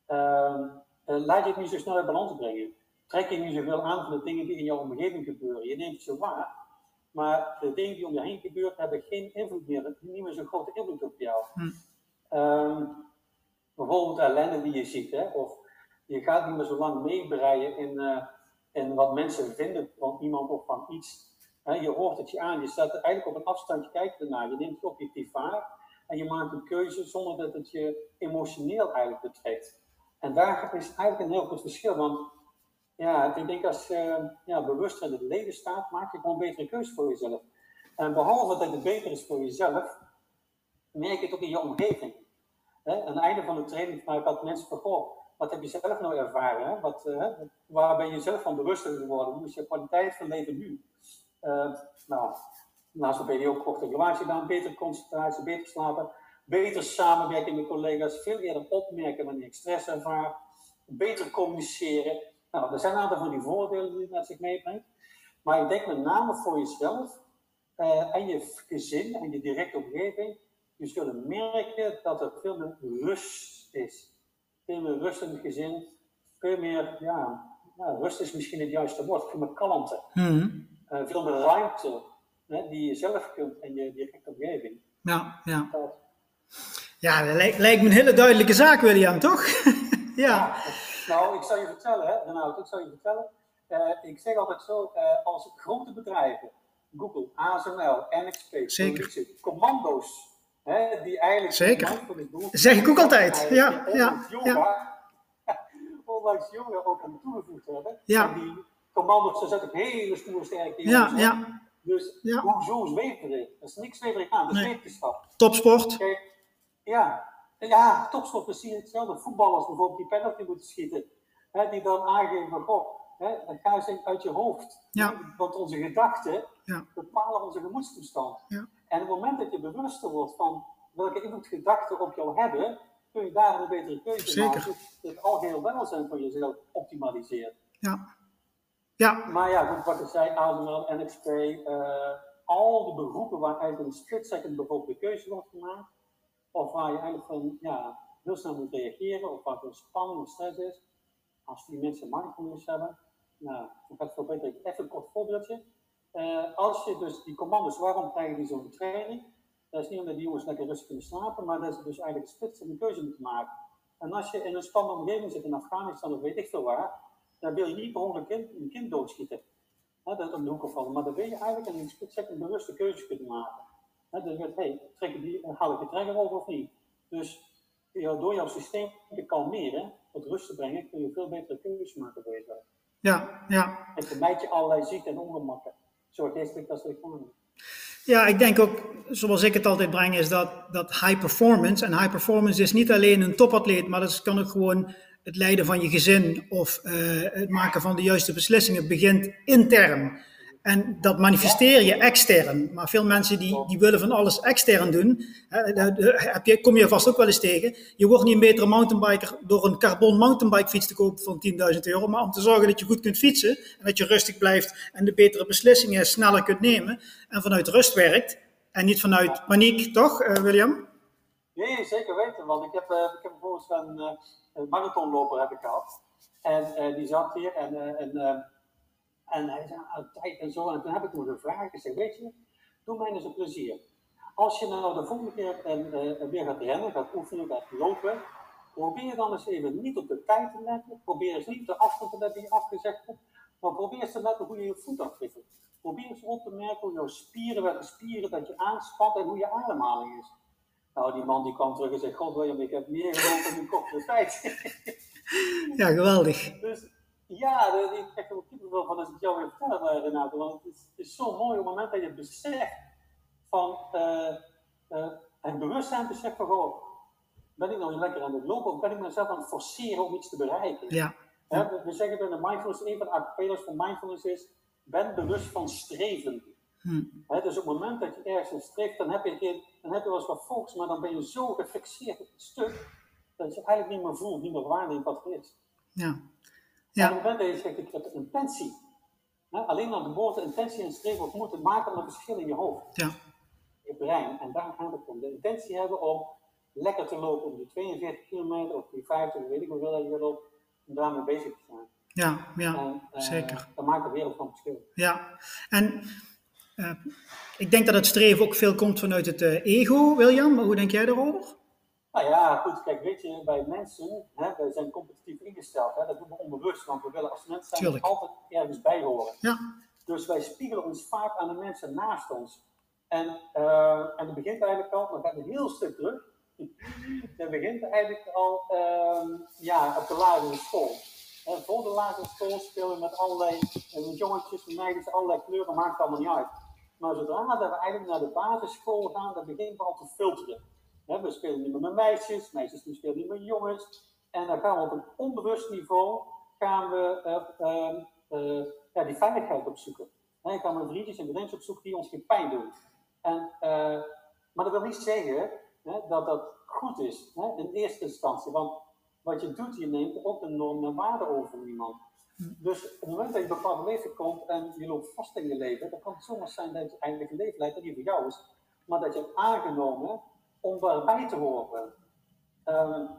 uh, laat je het niet zo snel uit balans brengen. Trek je niet zoveel aan van de dingen die in jouw omgeving gebeuren. Je neemt ze waar, maar de dingen die om je heen gebeuren hebben geen invloed meer, niet meer zo'n grote invloed op jou. Hm. Uh, bijvoorbeeld ellende die je ziet, hè? of je gaat niet meer zo lang meebreien in, uh, in wat mensen vinden van iemand of van iets je hoort het je aan, je staat eigenlijk op een afstandje kijken ernaar, je neemt het objectief waar en je maakt een keuze zonder dat het je emotioneel eigenlijk betrekt. En daar is eigenlijk een heel goed verschil, want ja, ik denk als je ja, bewust in het leven staat, maak je gewoon betere keuze voor jezelf. En behalve dat het beter is voor jezelf, merk je het ook in je omgeving. Aan het einde van de training vraag ik altijd mensen van, wat heb je zelf nou ervaren? Wat, uh, waar ben je zelf van bewust geworden? Hoe is je kwaliteit van leven nu? Uh, nou, naast de BDO korte relatie gedaan, betere concentratie, beter slapen, beter samenwerken met collega's, veel eerder opmerken wanneer ik stress ervaar, beter communiceren. Nou, er zijn een aantal van die voordelen die het met zich meebrengt. Maar ik denk met name voor jezelf uh, en je gezin en je directe omgeving, je zullen merken dat er veel meer rust is. Veel meer rust in het gezin, veel meer, ja, nou, rust is misschien het juiste woord, veel meer kalmte. Mm uh, veel meer ruimte hè, die je zelf kunt en je directe omgeving. Ja, ja. Ja, dat lijkt, lijkt, me een hele duidelijke zaak, William, toch? ja. Nou, ik zal je vertellen, hè, Renaud, ik zal je vertellen. Uh, ik zeg altijd zo, uh, als grote bedrijven, Google, ASML, NXP, Zeker. commando's, hè, die eigenlijk... Zeker, zeg ik ook altijd. Ja, ja, ja. ondanks jongeren ook aan toegevoegd hebben. Ja. En commando's, daar zet ik hele stoere sterke Ja, ja. Dus ja. hoezo zweverig? Er is niks zweverig aan, dat is nee. Topsport. Kijk, ja. ja, topsport, we zien hetzelfde. Voetballers bijvoorbeeld die penalty moeten schieten. Hè, die dan aangeven van, goh, hè, dat gaat eens uit je hoofd. Ja. Want onze gedachten ja. bepalen onze gemoedstoestand. Ja. En op het moment dat je bewuster wordt van welke invloed gedachten op jou hebben, kun je daar een betere keuze Zeker. maken. Het algeheel welzijn van jezelf optimaliseren. Ja. Ja. Maar ja, goed, wat ik zei, ASML, NXP, uh, al die beroepen waar eigenlijk een split second bijvoorbeeld de keuze wordt gemaakt, of waar je eigenlijk van, ja, heel snel moet reageren, of waar veel spanning of stress is, als die mensen mindfulness hebben, nou, dan gaat het veel beter. Even een kort voorbeeldje. Uh, als je dus die commando's, waarom krijgen die zo'n training? Dat is niet omdat die jongens lekker rustig kunnen slapen, maar dat ze dus eigenlijk split second keuze moeten maken. En als je in een spannende omgeving zit in Afghanistan, of weet ik veel waar, dan wil je niet per ongeluk een kind doodschieten. Hè, dat om de hoek vallen. Maar dan wil je eigenlijk in een bewuste keuze kunnen maken. Hè, dan weet hey, trek ik die, haal ik de trekker over of niet? Dus door jouw systeem te kalmeren, tot rust te brengen, kun je veel betere keuzes maken voor jezelf. Ja, ja. En vermijd je allerlei ziekten en ongemakken. Zo geestelijk als lichamelijk. Ja, ik denk ook, zoals ik het altijd breng, is dat, dat high performance. En high performance is niet alleen een topatleet, maar dat kan ook gewoon het leiden van je gezin of uh, het maken van de juiste beslissingen begint intern. En dat manifesteer je extern. Maar veel mensen die, die willen van alles extern doen. Heb je, kom je vast ook wel eens tegen. Je wordt niet een betere mountainbiker door een carbon mountainbike fiets te kopen van 10.000 euro. Maar om te zorgen dat je goed kunt fietsen. En dat je rustig blijft en de betere beslissingen sneller kunt nemen. En vanuit rust werkt. En niet vanuit paniek, toch uh, William? Nee, zeker weten. Want ik heb, uh, ik heb bijvoorbeeld een een marathonloper heb ik gehad. En uh, die zat hier en, en, en hij zei, ah, tijd en zo. En toen heb ik hem gevraagd. Ik zei, weet je, Doe mij eens een plezier. Als je nou de volgende keer uh, weer gaat rennen, gaat oefenen, gaat lopen, probeer dan eens even niet op de tijd te letten. Probeer eens niet de afstand te letten die je afgezegd hebt. Maar probeer eens te letten hoe je je voet afwikkelt. Probeer eens op te merken hoe jouw spieren, welke spieren dat je aanspant en hoe je ademhaling is. Nou, die man die kwam terug en zei: God William, ik heb meer gelopen in een korte tijd. ja, geweldig. Dus ja, ik krijg er ook wel van als ik jou weer vertellen, Renato. Want het is, het is zo mooi op het moment dat je beseft van uh, uh, het bewustzijn beseft van: goh, ben ik nou lekker aan het lopen of ben ik mezelf aan het forceren om iets te bereiken? Ja. we, we, zeggen bij de mindfulness, een van de acapellas van mindfulness is: ben bewust van streven. Hm. dus op het moment dat je ergens streeft, dan heb je, geen, dan heb je wel eens wat focus, maar dan ben je zo gefixeerd op het stuk dat je eigenlijk niet meer voelt, niet meer waarneemt wat er is. Ja. Ja. En op het moment dat je zegt, ik heb een intentie, alleen aan de geboorte, intentie en streven of moeten maken een verschil in je hoofd. Ja. Je brein. En daar gaat het om. De intentie hebben om lekker te lopen op die 42 kilometer of die 50, weet ik hoeveel dat je op, om daarmee bezig te zijn. Ja, ja, en, uh, zeker. Dat maakt de wereld van verschil. Ja, en uh, ik denk dat het streven ook veel komt vanuit het uh, ego, William. Maar hoe denk jij daarover? Nou ja, goed, kijk, weet je, bij mensen, hè, wij zijn competitief ingesteld. Hè, dat doen we onbewust, want we willen als mensen zijn altijd ergens bij horen. Ja. Dus wij spiegelen ons vaak aan de mensen naast ons. En, uh, en dat begint eigenlijk al, dan gaat een heel stuk terug. dat begint eigenlijk al uh, ja, op de lagere school. En voor de lagere school speel je met allerlei met jongetjes, met meisjes, allerlei kleuren, maakt allemaal niet uit. Maar zodra we eigenlijk naar de basisschool gaan, dan beginnen we al te filteren we spelen niet meer met meisjes, meisjes spelen niet met jongens. En dan gaan we op een onbewust niveau gaan we, uh, ja, die veiligheid opzoeken. En ik gaan met vriendjes en vriendjes opzoeken die ons geen pijn doen. En, uh, maar dat wil niet zeggen dat dat goed is in eerste instantie. Want wat je doet, je neemt ook een norm en waarde over iemand. Dus op het moment dat je een bepaalde leven komt en je loopt vast in je leven, dan kan het zomaar zijn dat je eigenlijk een leven leidt dat niet voor jou is. Maar dat je hebt aangenomen om daarbij te horen. Um,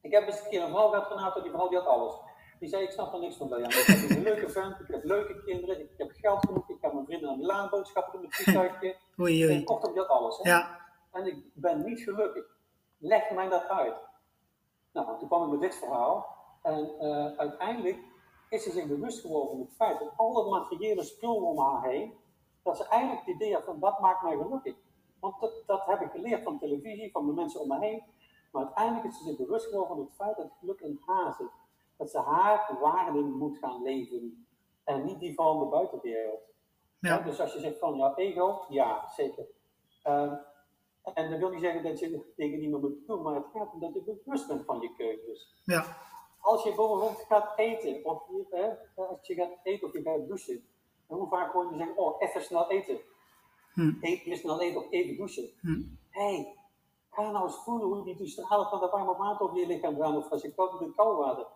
ik heb eens een keer een vrouw gehad, Renato, die vrouw die had alles. Die zei, ik snap er niks van bij jou. Ik heb een leuke vent, ik heb leuke kinderen, ik heb geld genoeg, ik kan mijn vrienden aan Milaan boodschappen doen het vliegtuigje. Oei, oei. En kortom, had alles. Hè? Ja. En ik ben niet gelukkig. Leg mij dat uit. Nou, toen kwam ik met dit verhaal. En uh, uiteindelijk is ze zich bewust geworden van het feit dat al dat materiële spul om haar heen, dat ze eigenlijk het idee had van, wat maakt mij gelukkig? Want dat, dat heb ik geleerd van televisie, van de mensen om me heen. Maar uiteindelijk is ze zich bewust geworden van het feit dat het geluk in haar zit. Dat ze haar waarden moet gaan leven. En niet die van de buitenwereld. Ja. Ja, dus als je zegt van ja, ego, ja, zeker. Uh, en dat wil niet zeggen dat je tegen niemand moet doen, maar het gaat om dat je bewust bent van je keuzes. Ja. Als je bijvoorbeeld gaat eten, of als je gaat eten of je gaat douchen, dan hoe vaak hoor je zeggen, oh, even snel eten. Hm. Even snel even of even douchen. Hm. hey, ga nou eens voelen hoe die die stralen van de warme water op je lichaam gaan. Of als je koud met koud water.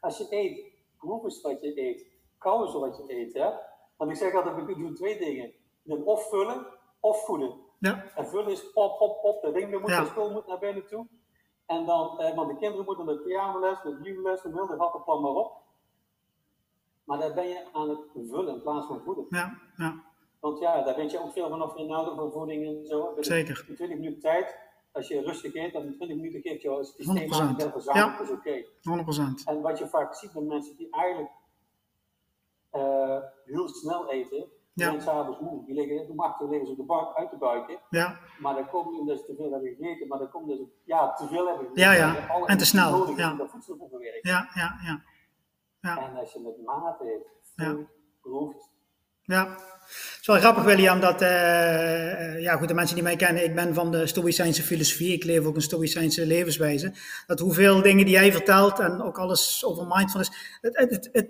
Als je eet, proef eens wat je eet. Kou eens wat je eet. Hè? Want ik zeg altijd, we doen twee dingen. Of vullen of voeden. Ja. En vullen is op, op, op. De dingen moet ja. moet naar binnen toe. En dan, eh, want de kinderen moeten met pianoles, met les, met wilde plan maar op. Maar daar ben je aan het vullen in plaats van voeden. Ja, ja. Want ja, daar weet je ook veel vanaf inhouden van voeding en zo. Zeker. In 20 minuten tijd, als je rustig eet, dan in 20 minuten geeft je het systeem aan het verzamelen, ja. is oké. Okay. 100%. En wat je vaak ziet met mensen die eigenlijk uh, heel snel eten, ja. zijn s'avonds moe. Die liggen, om acht liggen ze op de bank uit te buiken. Ja. Maar dat komt omdat ze te veel hebben gegeten, maar dat komt dus, ja, te veel hebben gegeten. Ja, ja. En te snel. Ja. Dat voedsel verwerkt. Ja, ja, ja, ja. En als je met mate eet, ja. proeft, ja, het is wel grappig, William, dat uh, ja, goed, de mensen die mij kennen, ik ben van de Stoïcijnse filosofie, ik leef ook een Stoïcijnse levenswijze. Dat hoeveel dingen die jij vertelt en ook alles over mindfulness, het, het, het, het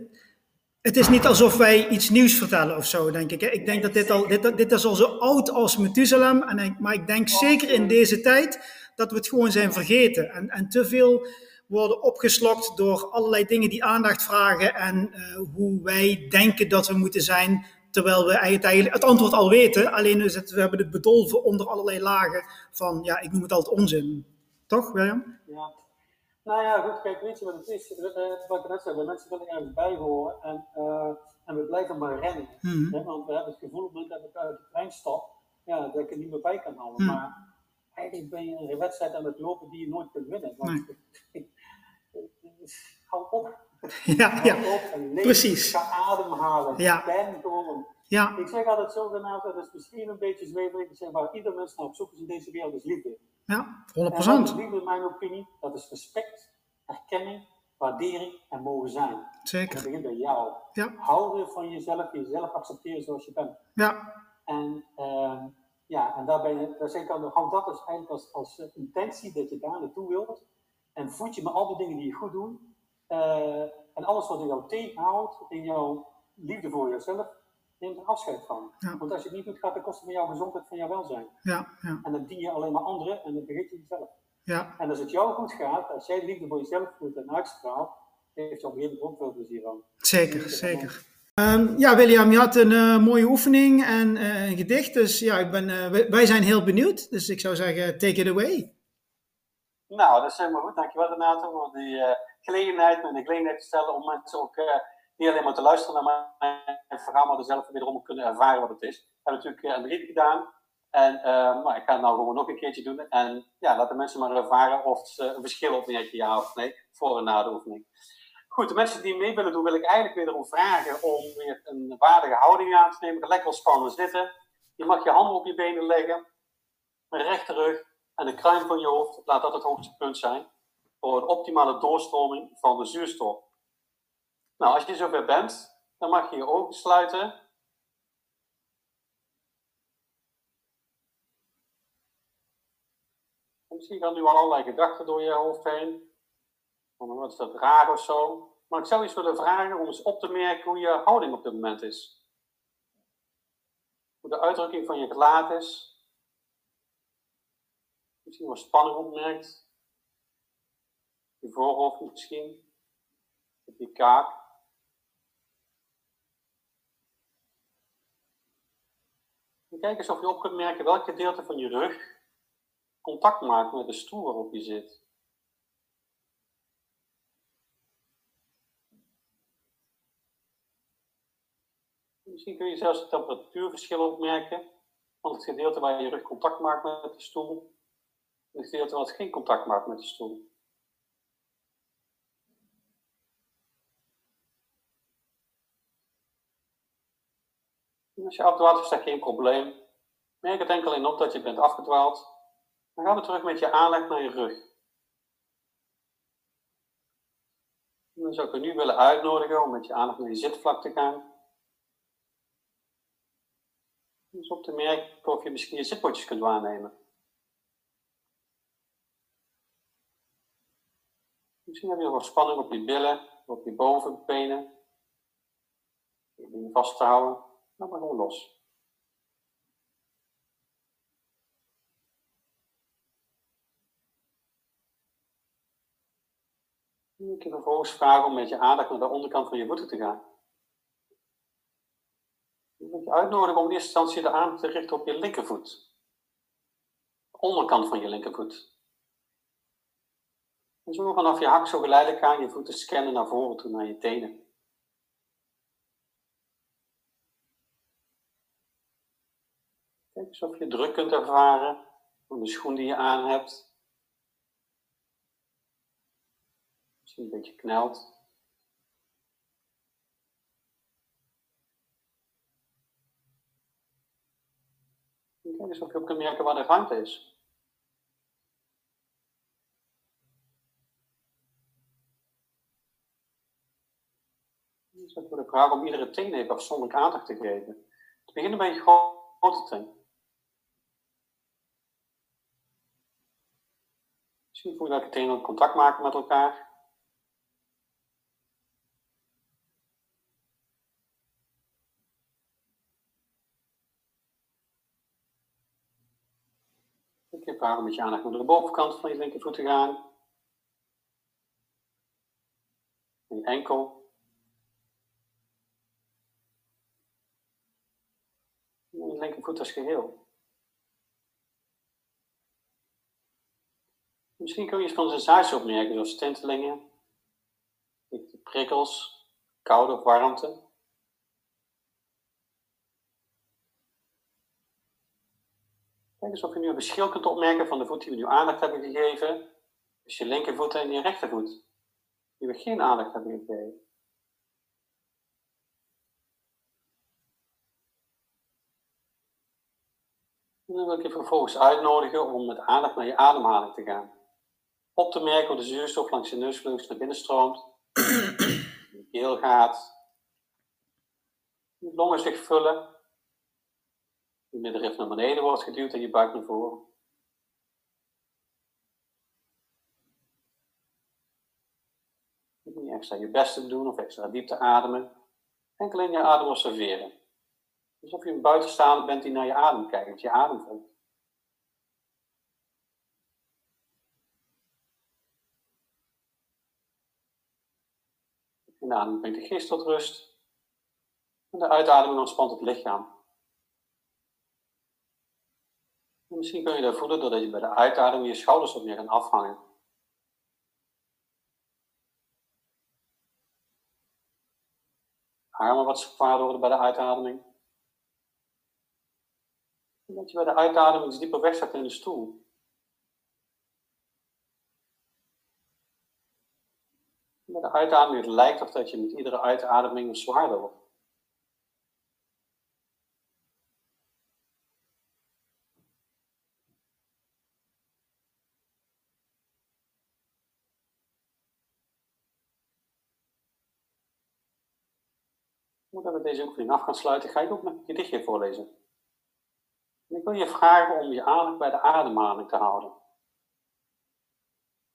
is niet alsof wij iets nieuws vertellen of zo, denk ik. Ik denk dat dit, al, dit, dit is al zo oud als Methuselam, en maar ik denk zeker in deze tijd dat we het gewoon zijn vergeten. En, en te veel worden opgeslokt door allerlei dingen die aandacht vragen en uh, hoe wij denken dat we moeten zijn Terwijl we eigenlijk het antwoord al weten, alleen het, we hebben het bedolven onder allerlei lagen van, ja, ik noem het altijd onzin. Toch, William? Ja. Nou ja, goed, kijk, weet je wat het is? Wat ik net zei, mensen willen ergens bij horen en, uh, en we blijven maar rennen. Mm -hmm. hè, want we hebben het gevoel, op het moment dat we uit de trein stappen, ja, dat ik er niet meer bij kan houden. Hm. Maar eigenlijk ben je een wedstrijd aan het lopen die je nooit kunt winnen. Want hou op. Ja, Hou ja, op en leef. precies. Ga ademhalen. Ja. Ben gewoon. ja, Ik zeg altijd zo daarna, dat is misschien een beetje zweverig. Ik zeg maar, ieder mens naar op zoek is in deze wereld is liefde. Ja, En wat is 100%. in mijn opinie? Dat is respect, erkenning, waardering en mogen zijn. Dat Zeker. begint bij jou. Ja, Houden van jezelf, jezelf accepteren zoals je bent. ja, En, ehm, ja, en daar, ben je, daar zeg ik aan, hou dat dus eigenlijk als, als eh, intentie dat je daar naartoe wilt. En voed je met al die dingen die je goed doet. Eh, en alles wat jou tegenhoudt in jouw liefde voor jezelf, neem er afscheid van. Ja. Want als je het niet doet, gaat het kosten van jouw gezondheid, van jouw welzijn. ja, ja, En dan dien je alleen maar anderen en dan vergeet je jezelf. ja. En als het jou goed gaat, als jij liefde voor jezelf voelt en uitstraalt, heeft je op een gegeven moment ook veel plezier van. Zeker, zeker. Ehm, ja, William, je had een eh, mooie oefening en eh, een gedicht. Dus ja, ik ben, eh, wij- zijn heel benieuwd. Dus ik zou zeggen, take it away. Nou, dat is helemaal goed. Dankjewel Renato voor die eh, gelegenheid, me de gelegenheid te stellen om mensen ook eh, niet alleen maar te luisteren naar mijn verhaal, maar er zelf wederom kunnen ervaren wat het is. Ik heb natuurlijk eh, een brief gedaan en eh, maar ik ga het nou gewoon nog een keertje doen. En ja, laat de mensen maar ervaren of ze een verschil opmerken, ja of nee, voor en na de oefening. Goed, de mensen die mee willen doen, wil ik eigenlijk wederom vragen om weer een waardige houding aan te nemen. Lekker ontspannen zitten. Je mag je handen op je benen leggen, een rechte rug en de kruin van je hoofd. Laat dat het hoogste punt zijn voor een optimale doorstroming van de zuurstof. Nou, als je zover bent, dan mag je je ogen sluiten. En Misschien gaan nu al allerlei gedachten door je hoofd heen. Van wat is dat raar of zo. Maar ik zou eens willen vragen om eens op te merken hoe je houding op dit moment is. Hoe de uitdrukking van je gelaat is. Misschien wat spanning opmerkt. Je voorhoofd misschien. Je kaak. En kijk eens of je op kunt merken welk gedeelte van je rug contact maakt met de stoel waarop je zit. Misschien kun je zelfs het temperatuurverschil opmerken van het gedeelte waar je rug contact maakt met de stoel en het gedeelte wat geen contact maakt met de stoel. Als je afdwaalt is dat geen probleem. Merk het enkel in op dat je bent afgedwaald. Dan gaan we terug met je aanleg naar je rug. Dan zou ik je nu willen uitnodigen om met je aandacht naar je zitvlak te gaan. Dus op te merken of je misschien je zitpotjes kunt waarnemen. Misschien heb je nog wat spanning op je billen, op je bovenbenen. Je vast te houden. Laat maar gewoon los. Ik kan vervolgens vragen om met je aandacht naar de onderkant van je voeten te gaan. Ik wil je uitnodigen om in eerste instantie de aandacht te richten op je linkervoet. De onderkant van je linkervoet. En zo vanaf je hak zo geleidelijk aan je voeten scannen naar voren toe, naar je tenen. Eens of je druk kunt ervaren van de schoen die je aan hebt. Misschien een beetje knelt. Kijk eens of je ook kunt merken waar de ruimte is. Dat wordt de vraag om iedere teen even afzonderlijk aandacht te geven. Te beginnen bij je grote teen. Misschien je dat je tenen contact maken met elkaar. Ik heb vragen met je aandacht naar de bovenkant van je linkervoet te gaan. Je enkel. En je linkervoet als geheel. Misschien kun je eens van sensaties opmerken, zoals tintelingen, prikkels, koude of warmte. Kijk eens of je nu een verschil kunt opmerken van de voet die we nu aandacht hebben gegeven. Dus je linkervoet en je rechtervoet. Die we geen aandacht hebben gegeven. En dan wil ik je vervolgens uitnodigen om met aandacht naar je ademhaling te gaan. Op te merken hoe de zuurstof langs je neusvleugels naar binnen stroomt. Je keel gaat. Je longen zich vullen. Je middenrif naar beneden wordt geduwd en je buik naar voren. Niet extra je best te doen of extra diep te ademen. Enkel in je adem observeren. Alsof je een buitenstaander bent die naar je adem kijkt, je adem. Adem brengt de geest tot rust. En de uitademing ontspant het lichaam. En misschien kun je dat voelen doordat je bij de uitademing je schouders op je gaan afhangen. Armen wat zwaarder worden bij de uitademing. En dat je bij de uitademing iets dieper wegzakt in de stoel. Bij de uitademing het lijkt of dat je met iedere uitademing zwaarder wordt. Voordat we deze oefening af gaan sluiten, ga ik ook een gedichtje voorlezen. En ik wil je vragen om je aandacht bij de ademhaling te houden.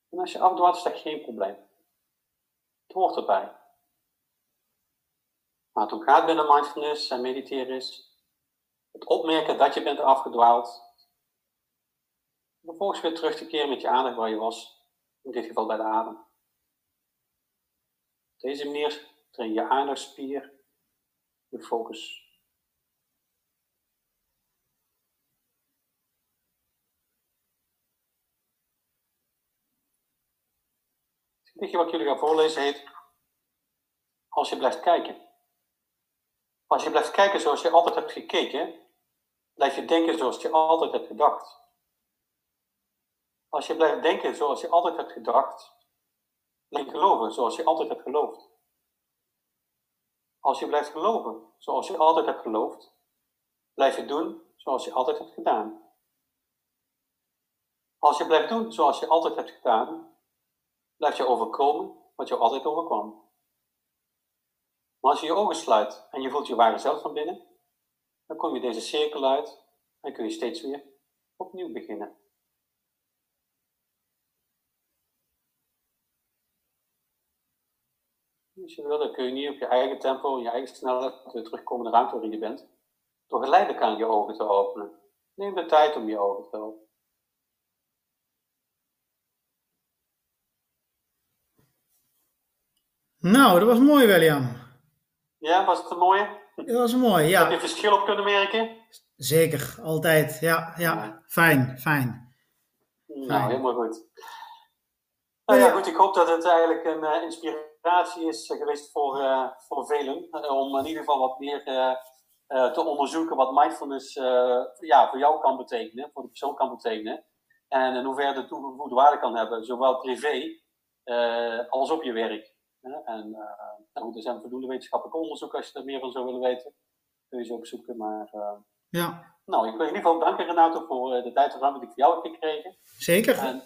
En als je afdwaalt, is dat geen probleem. Het hoort erbij. Maar het gaat binnen mindfulness en mediteren is het opmerken dat je bent afgedwaald. Vervolgens weer terug te keren met je aandacht waar je was, in dit geval bij de adem. Op deze manier train je aandachtspier, je focus. Het gedichtje wat jullie gaan voorlezen heet Als je blijft kijken. Als je blijft kijken zoals je altijd hebt gekeken, blijf je denken zoals je altijd hebt gedacht. Als je blijft denken zoals je altijd hebt gedacht, blijf je geloven zoals je altijd hebt geloofd. Als je blijft geloven zoals je altijd hebt geloofd, blijf je doen zoals je altijd hebt gedaan. Als je blijft doen zoals je altijd hebt gedaan, blijf je overkomen wat je altijd overkwam. Maar als je je ogen sluit en je voelt je ware zelf van binnen, dan kom je deze cirkel uit en kun je steeds weer opnieuw beginnen. Als je wil, dan kun je niet op je eigen tempo, in je eigen snelheid weer terugkomen naar de ruimte waarin je bent. Door geleidelijk aan je ogen te openen. Neem de tijd om je ogen te openen. Nou, dat was mooi, William. Ja, was het een mooie? Dat was mooi, ja. Heb je verschil op kunnen merken? Zeker, altijd. Ja, ja. Fijn, fijn. Nou, helemaal goed. Nou ja, goed, ik hoop dat het eigenlijk een uh, inspiratie is geweest voor, uh, voor velen. Om in ieder geval wat meer te onderzoeken wat mindfulness ja, voor jou kan betekenen, voor de persoon kan betekenen. En in hoeverre de toegevoegde waarde kan hebben, zowel privé als op je werk. En nou goed, er zijn voldoende wetenschappelijke onderzoeken als je er meer van zou willen weten. Kun je ze opzoeken. Maar ja. nou, ik wil in ieder geval danken Renato voor de tijd en ruimte die ik voor jou heb gekregen. Zeker. En,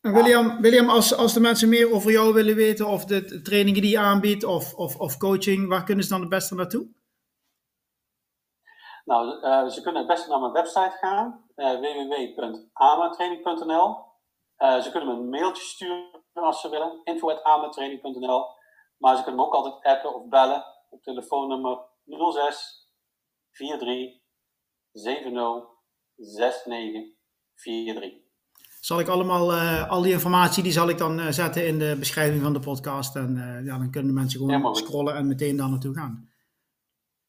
William, William als, als de mensen meer over jou willen weten, of de trainingen die je aanbiedt, of, of, of coaching, waar kunnen ze dan het beste naartoe? Nou, uh, ze kunnen het beste naar mijn website gaan, uh, www.amatraining.nl. Uh, ze kunnen me een mailtje sturen als ze willen, info.amatraining.nl. Maar ze kunnen me ook altijd appen of bellen op telefoonnummer 06 43 70 69 43 zal ik allemaal, uh, al die informatie, die zal ik dan uh, zetten in de beschrijving van de podcast. En uh, ja, dan kunnen mensen gewoon ja, scrollen en meteen daar naartoe gaan.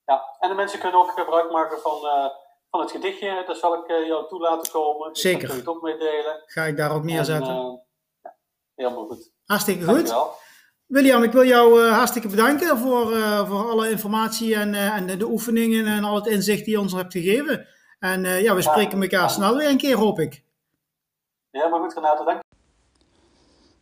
Ja, en de mensen kunnen ook gebruik maken van, van het gedichtje. Dat zal ik jou toe laten komen. Zeker. het ook meedelen. Ga ik daar ook neerzetten. Helemaal goed. Hartstikke goed. William, ik wil jou hartstikke bedanken voor, voor alle informatie en, en de, de, oefeningen en al het inzicht die je ons hebt gegeven. En ja, we spreken elkaar snel weer een keer, hoop ik. Ja, maar goed, Renato, dank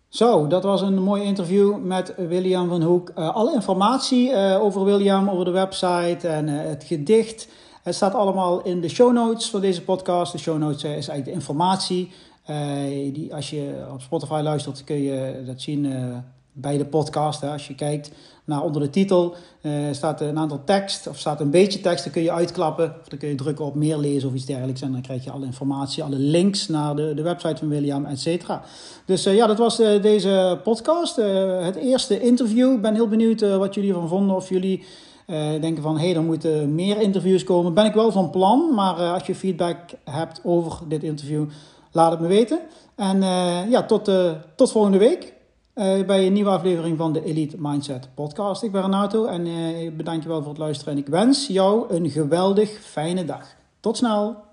zo, dat was een mooi interview met William van Hoek. Uh, alle informatie uh, over William, over de website en uh, het gedicht. Het staat allemaal in de show notes van deze podcast. De show notes is eigenlijk de informatie. Die, als je op Spotify luistert, kun je dat zien bij de podcast. Hè. Als je kijkt naar onder de titel, uh, staat een aantal tekst of staat een beetje tekst. Dan kun je uitklappen of dan kun je drukken op meer lezen of iets dergelijks. En dan krijg je alle informatie, alle links naar de, de website van William, et cetera. Dus ja, dat was deze podcast. het eerste interview. Ik ben heel benieuwd wat jullie ervan vonden. Of jullie denken van, hé, hey, er moeten meer interviews komen. Ben ik wel van plan. Maar als je feedback hebt over dit interview, laat het me weten. En ja, tot, tot volgende week. Uh, bij een nieuwe aflevering van de Elite Mindset Podcast. Ik ben Renato en uh, bedank je wel voor het luisteren. En ik wens jou een geweldig fijne dag. Tot snel!